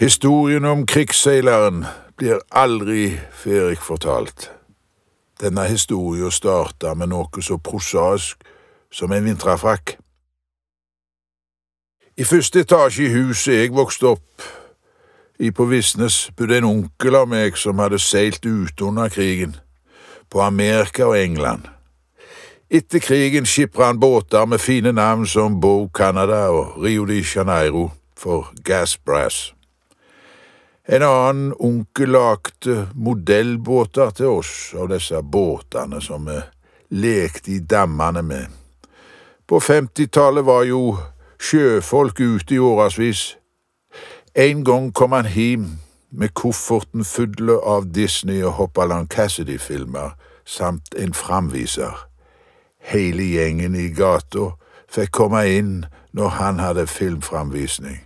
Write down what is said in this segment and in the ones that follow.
Historien om krigsseileren blir aldri ferdig fortalt. Denne historien starta med noe så prosaisk som en vinterfrakk. I første etasje i huset jeg vokste opp i på Visnes, bodde en onkel av meg som hadde seilt ute under krigen, på Amerika og England. Etter krigen skipra han båter med fine navn som Bow Canada og Rio de Janeiro for Gas Brass. En annen onkel lagde modellbåter til oss av disse båtene som vi lekte i dammene med. På 50-tallet var jo sjøfolk ute i årevis. En gang kom han hjem med kofferten full av Disney- og Hoppaland Cassidy-filmer samt en framviser. Hele gjengen i gata fikk komme inn når han hadde filmframvisning.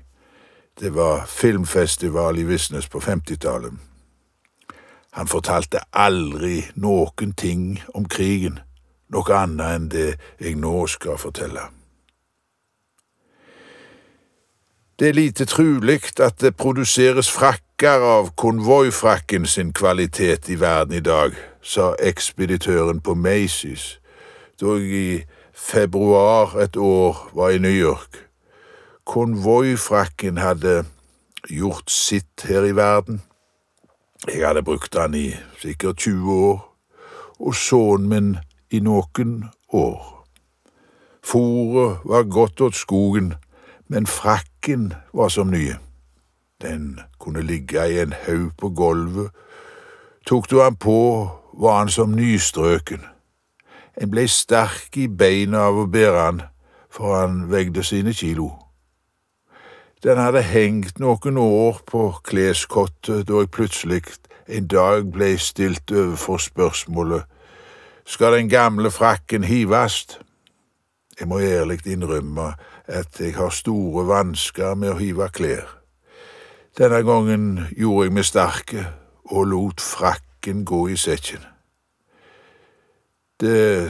Det var filmfestival i Visnes på 50-tallet. Han fortalte aldri noen ting om krigen, noe annet enn det jeg nå skal fortelle. Det er lite trulig at det produseres frakker av konvoifrakken sin kvalitet i verden i dag, sa ekspeditøren på Macy's da jeg i februar et år var i New York. Konvoifrakken hadde gjort sitt her i verden. Jeg hadde brukt den i sikkert 20 år, og sønnen min i noen år. Fòret var godt åt skogen, men frakken var som nye. Den kunne ligge i en haug på gulvet. Tok du han på, var han som nystrøken. En blei sterk i beina av å bære han, for han vegde sine kilo. Den hadde hengt noen år på kleskottet da jeg plutselig en dag blei stilt overfor spørsmålet skal den gamle frakken hivast? Jeg må ærlig innrømme at jeg har store vansker med å hive klær. Denne gangen gjorde jeg meg sterke og lot frakken gå i sekken. Det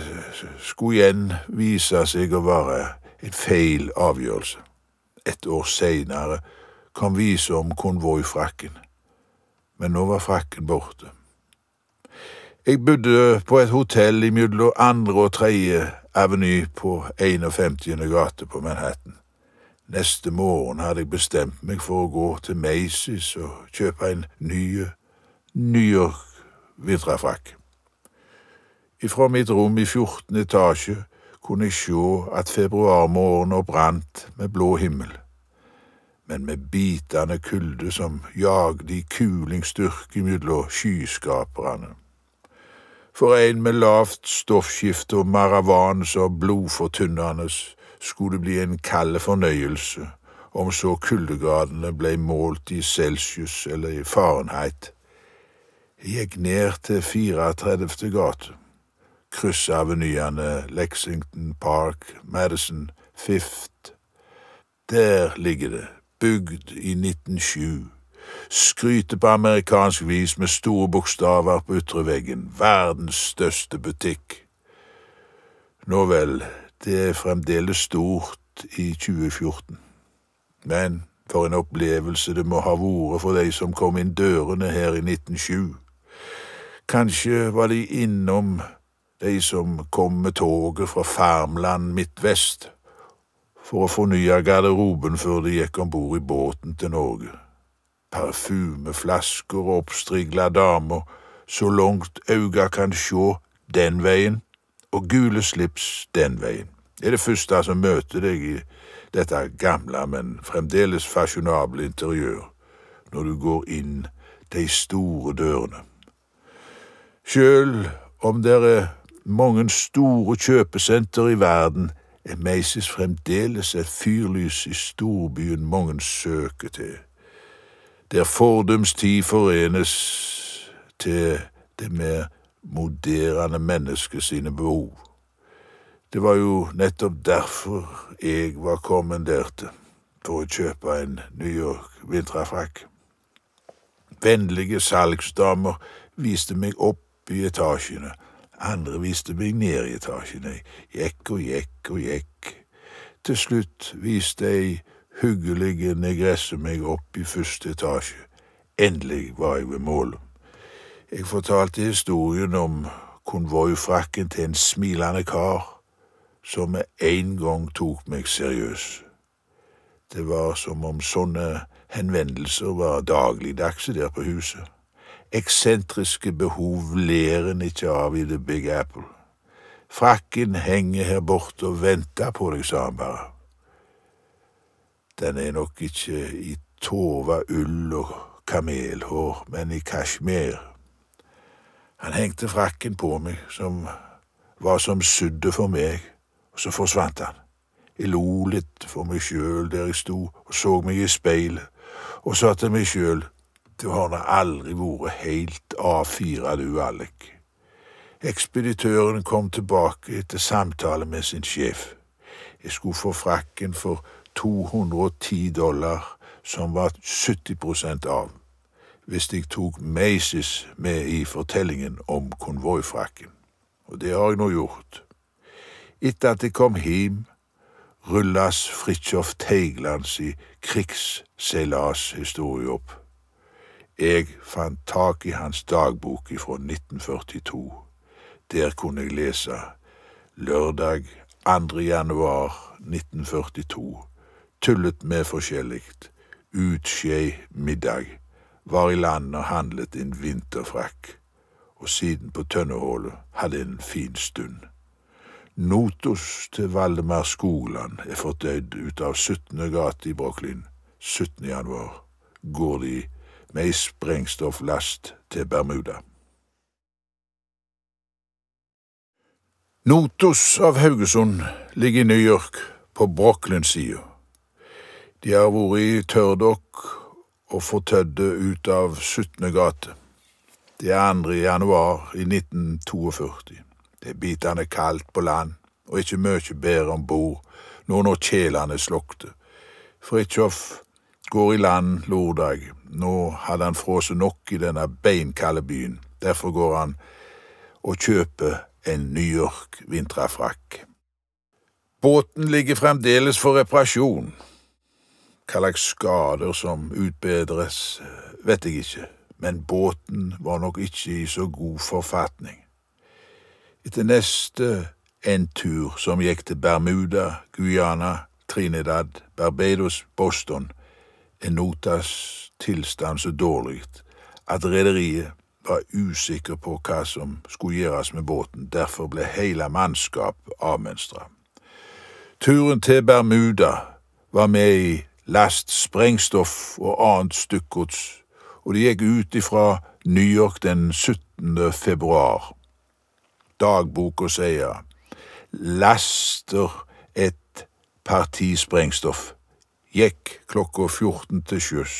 skulle igjen vise seg å være en feil avgjørelse. Et år seinere kom vise om konvoifrakken, men nå var frakken borte. Jeg bodde på et hotell imellom andre og tredje aveny på 51. gate på Manhattan. Neste morgen hadde jeg bestemt meg for å gå til Macy's og kjøpe en ny New York-vinterfrakk. Ifra mitt rom i 14. etasje kunne jeg sjå at februarmorgenen brant med blå himmel, men med bitende kulde som jagde i kulingsstyrke mellom skyskaperne. For en med lavt stoffskifte og maravan så blodfortynnende skulle det bli en kald fornøyelse om så kuldegradene ble målt i celsius eller i Fahrenheit. Jeg gikk ned til 34. gate, kryssa avenyene Lexington Park, Madison, Fifth. Der ligger det, bygd i 1907 skryter på amerikansk vis med store bokstaver på ytre veggen, verdens største butikk. Nå vel, det er fremdeles stort i 2014, men for en opplevelse det må ha vært for de som kom inn dørene her i 1907. Kanskje var de innom de som kom med toget fra Farmland midtvest for å fornye garderoben før de gikk om bord i båten til Norge parfymeflasker og oppstrigla damer så langt auga kan sjå den veien, og gule slips den veien. Det er det første som møter deg i dette gamle, men fremdeles fasjonable interiør når du går inn de store dørene. Sjøl om det er mange store kjøpesenter i verden, er Macy's fremdeles et fyrlys i storbyen mange søker til der fordums tid forenes til det mer moderne mennesket sine behov. Det var jo nettopp derfor jeg var kommanderte for å kjøpe en New York-vinterfrakk. Vennlige salgsdamer viste meg opp i etasjene, andre viste meg ned i etasjene, gikk og gikk og gikk. Til slutt viste ei hyggelige negresse meg opp i første etasje. Endelig var jeg ved målet. Jeg fortalte historien om konvoifrakken til en smilende kar som med en gang tok meg seriøs. Det var som om sånne henvendelser var dagligdagse der på huset. Eksentriske behov ler en ikke av i The Big Apple. Frakken henger her borte og venter på deg, sa han bare. Den er nok ikke i tova ull og kamelhår, men i kasjmir. Han hengte frakken på meg, som var som sudde for meg, og så forsvant han. Jeg lo litt for meg sjøl der jeg sto og så meg i speilet, og sa til meg sjøl, du har da aldri vært helt A4, du, Alec. Ekspeditøren kom tilbake etter samtale med sin sjef. Jeg skulle få frakken for 210 dollar, som var 70% av, hvis jeg tok Macy's med i fortellingen om konvoifrakken. Og det har jeg nå gjort. Etter at jeg kom hjem, rullas Fridtjof Teiglands krigsseilashistorie opp. Jeg fant tak i hans dagbok fra 1942. Der kunne jeg lese lørdag 2. januar 1942 tullet med forskjellig. Utskjei middag. Var i land og handlet en vinterfrakk. Og siden på Tønnehålet hadde en fin stund. Notos til Valdemar Skogland er fordøyd ut av 17. gate i Brooklyn. 17. januar går de med ei sprengstofflast til Bermuda. Notos av Haugesund ligger i New York, på Brooklyn-sida. De har vært i tørrdokk og fortødde ut av 17. gate. Det er 2. januar i 1942. Det er bitende kaldt på land, og ikke mye bedre om bord nå når kjelene slukte. Fridtjof går i land lørdag. Nå hadde han frosset nok i denne beinkalde byen. Derfor går han og kjøper en New York vinterfrakk. Båten ligger fremdeles for reparasjon. Hva slags skader som utbedres, vet jeg ikke, men båten var nok ikke i så god forfatning. Etter neste en tur som gikk til Bermuda, Guyana, Trinidad, Barbados, Boston, er Notas tilstand så dårlig at rederiet var usikker på hva som skulle gjøres med båten, derfor ble hele mannskap avmønstra. Turen til Bermuda var med i last sprengstoff og annet stykkgods, og de gikk ut ifra New York den 17. februar. Dagboka sier laster et parti sprengstoff. Gikk klokka 14 til sjøs.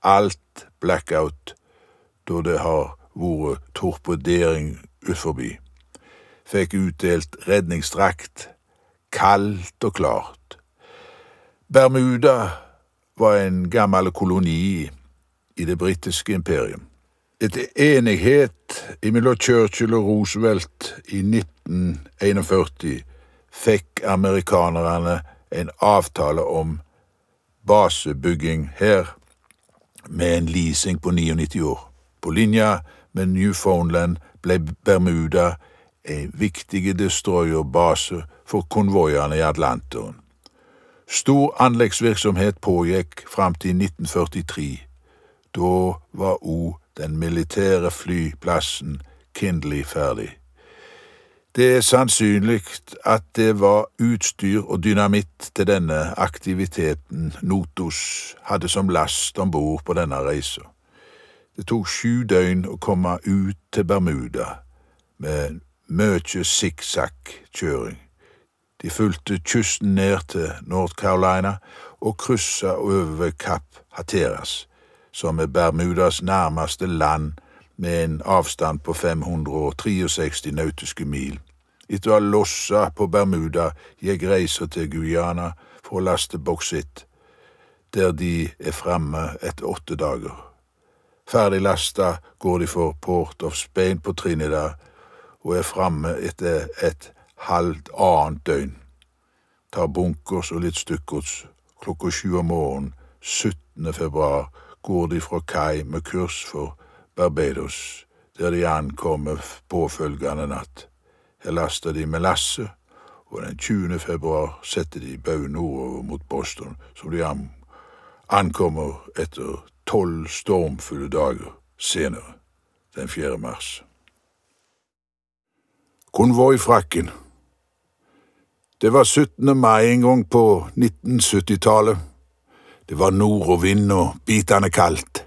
Alt blackout da det har vært torpedering utforbi. Fikk utdelt redningsdrakt. Kaldt og klart. Bermuda var en gammel koloni i det britiske imperium. Etter enighet mellom Churchill og Roosevelt i 1941 fikk amerikanerne en avtale om basebygging her med en leasing på 99 år. På linja med Newfoundland ble Bermuda en viktig destroyerbase for konvoiene i Atlanteren. Stor anleggsvirksomhet pågikk fram til 1943. Da var òg den militære flyplassen Kindley ferdig. Det er sannsynlig at det var utstyr og dynamitt til denne aktiviteten Notos hadde som last om bord på denne reisa. Det tok sju døgn å komme ut til Bermuda med mye sikksakk-kjøring. De fulgte kysten ned til North Carolina og kryssa over Kapp Hateras, som er Bermudas nærmeste land med en avstand på 563 nautiske mil. Etter å ha lossa på Bermuda gikk reisa til Guyana for å laste boksitt, der de er framme etter åtte dager. Ferdig lasta går de for Port of Spain på Trinidad og er framme etter et halvt annet døgn. Tar bunkers og litt stykkgods. klokka sju om morgenen 17. februar går de fra kai med kurs for Barbados, der de ankommer påfølgende natt. Her laster de med lasset, og den 20. februar setter de bau nordover mot Boston, som de ankommer etter tolv stormfulle dager senere, den 4. mars. Konvoifrakken Det var 17. mai en gang på 1970-tallet. Det var nordovind og bitende kaldt.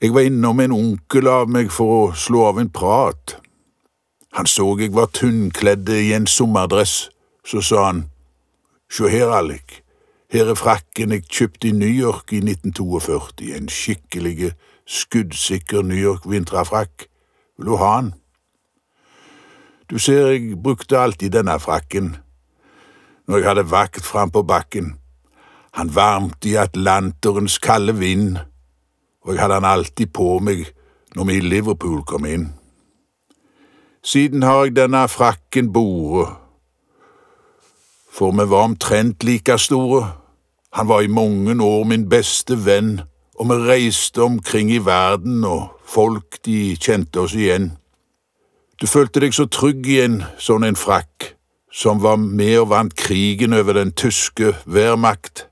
Jeg var innom en onkel av meg for å slå av en prat. Han så jeg var tynnkledd i en sommerdress, så sa han, Sjå her, Alec, her er frakken jeg kjøpte i New York i 1942, en skikkelig, skuddsikker New York-vinterfrakk. Vil du ha den? Du ser jeg brukte alltid denne frakken når jeg hadde vakt fram på bakken. Han varmte i atlanterens kalde vind, og jeg hadde han alltid på meg når vi i Liverpool kom inn. Siden har jeg denne frakken bore, for vi var omtrent like store. Han var i mange år min beste venn, og vi reiste omkring i verden, og folk de kjente oss igjen. Du følte deg så trygg i en sånn en frakk, som var med og vant krigen over den tyske værmakt.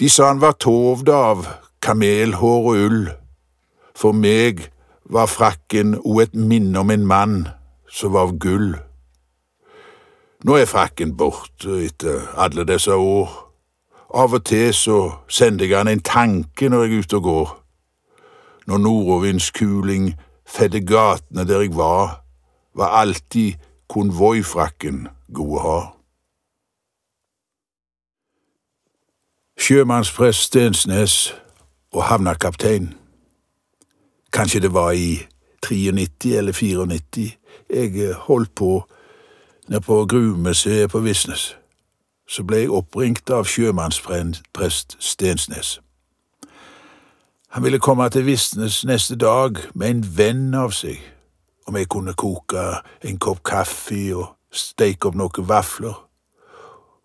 De sa han var tovd av kamelhår og ull. For meg var frakken òg et minne om en mann som var av gull. Nå er frakken borte etter alle disse år av og til så sender jeg han en tanke når jeg er ute og går. Når nordavindskuling fedde gatene der jeg var, var alltid konvoifrakken god å ha. Sjømannsprest Stensnes og havnekaptein. Kanskje det var i 93 eller 94 jeg holdt på nede på Gruvemuseet på Visnes så ble jeg oppringt av sjømannsprest Stensnes. Han ville komme til Visnes neste dag med en venn av seg, om jeg kunne koke en kopp kaffe og steke opp noen vafler,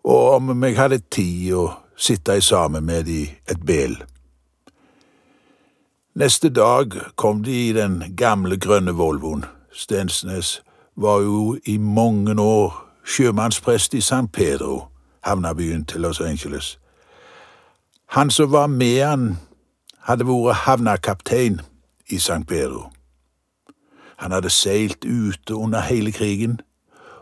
og om jeg hadde tid å sitte sammen med de et bel. Neste dag kom de i den gamle grønne Volvoen. Stensnes var jo i mange år sjømannsprest i San Pedro havnebyen til Los Angeles. Han som var med han, hadde vært havnekaptein i St. Pedro. Han hadde seilt ute under hele krigen,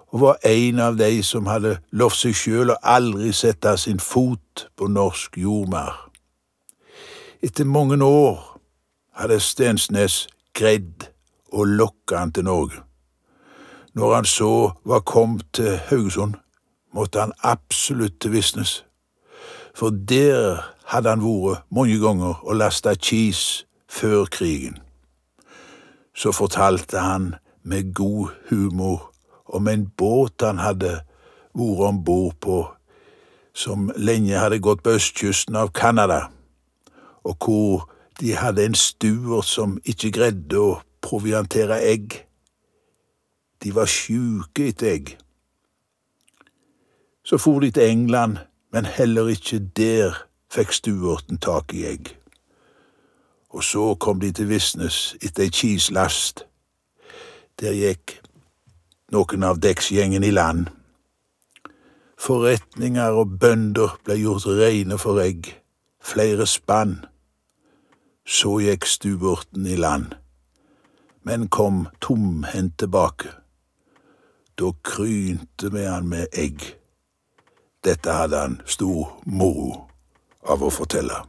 og var en av de som hadde lovt seg sjøl å aldri sette sin fot på norsk jordmar. Etter mange år hadde Stensnes greid å lokke han til Norge. Når han så var kommet til Haugesund, måtte han absolutt til Visnes, for der hadde han vært mange ganger og lasta kis før krigen. Så fortalte han med god humor om en båt han hadde vært om bord på, som lenge hadde gått på østkysten av Canada, og hvor de hadde en stuer som ikke greide å proviantere egg. De var sjuke etter egg. Så for de til England, men heller ikke der fikk Stuarten tak i egg. Og så kom de til Visnes etter ei kislast. Der gikk noen av dekksgjengen i land. Forretninger og bønder ble gjort reine for egg, flere spann. Så gikk stuborten i land, men kom tomhendt tilbake. Da krynte vi han med egg. Dette hadde han stor moro av å fortelle.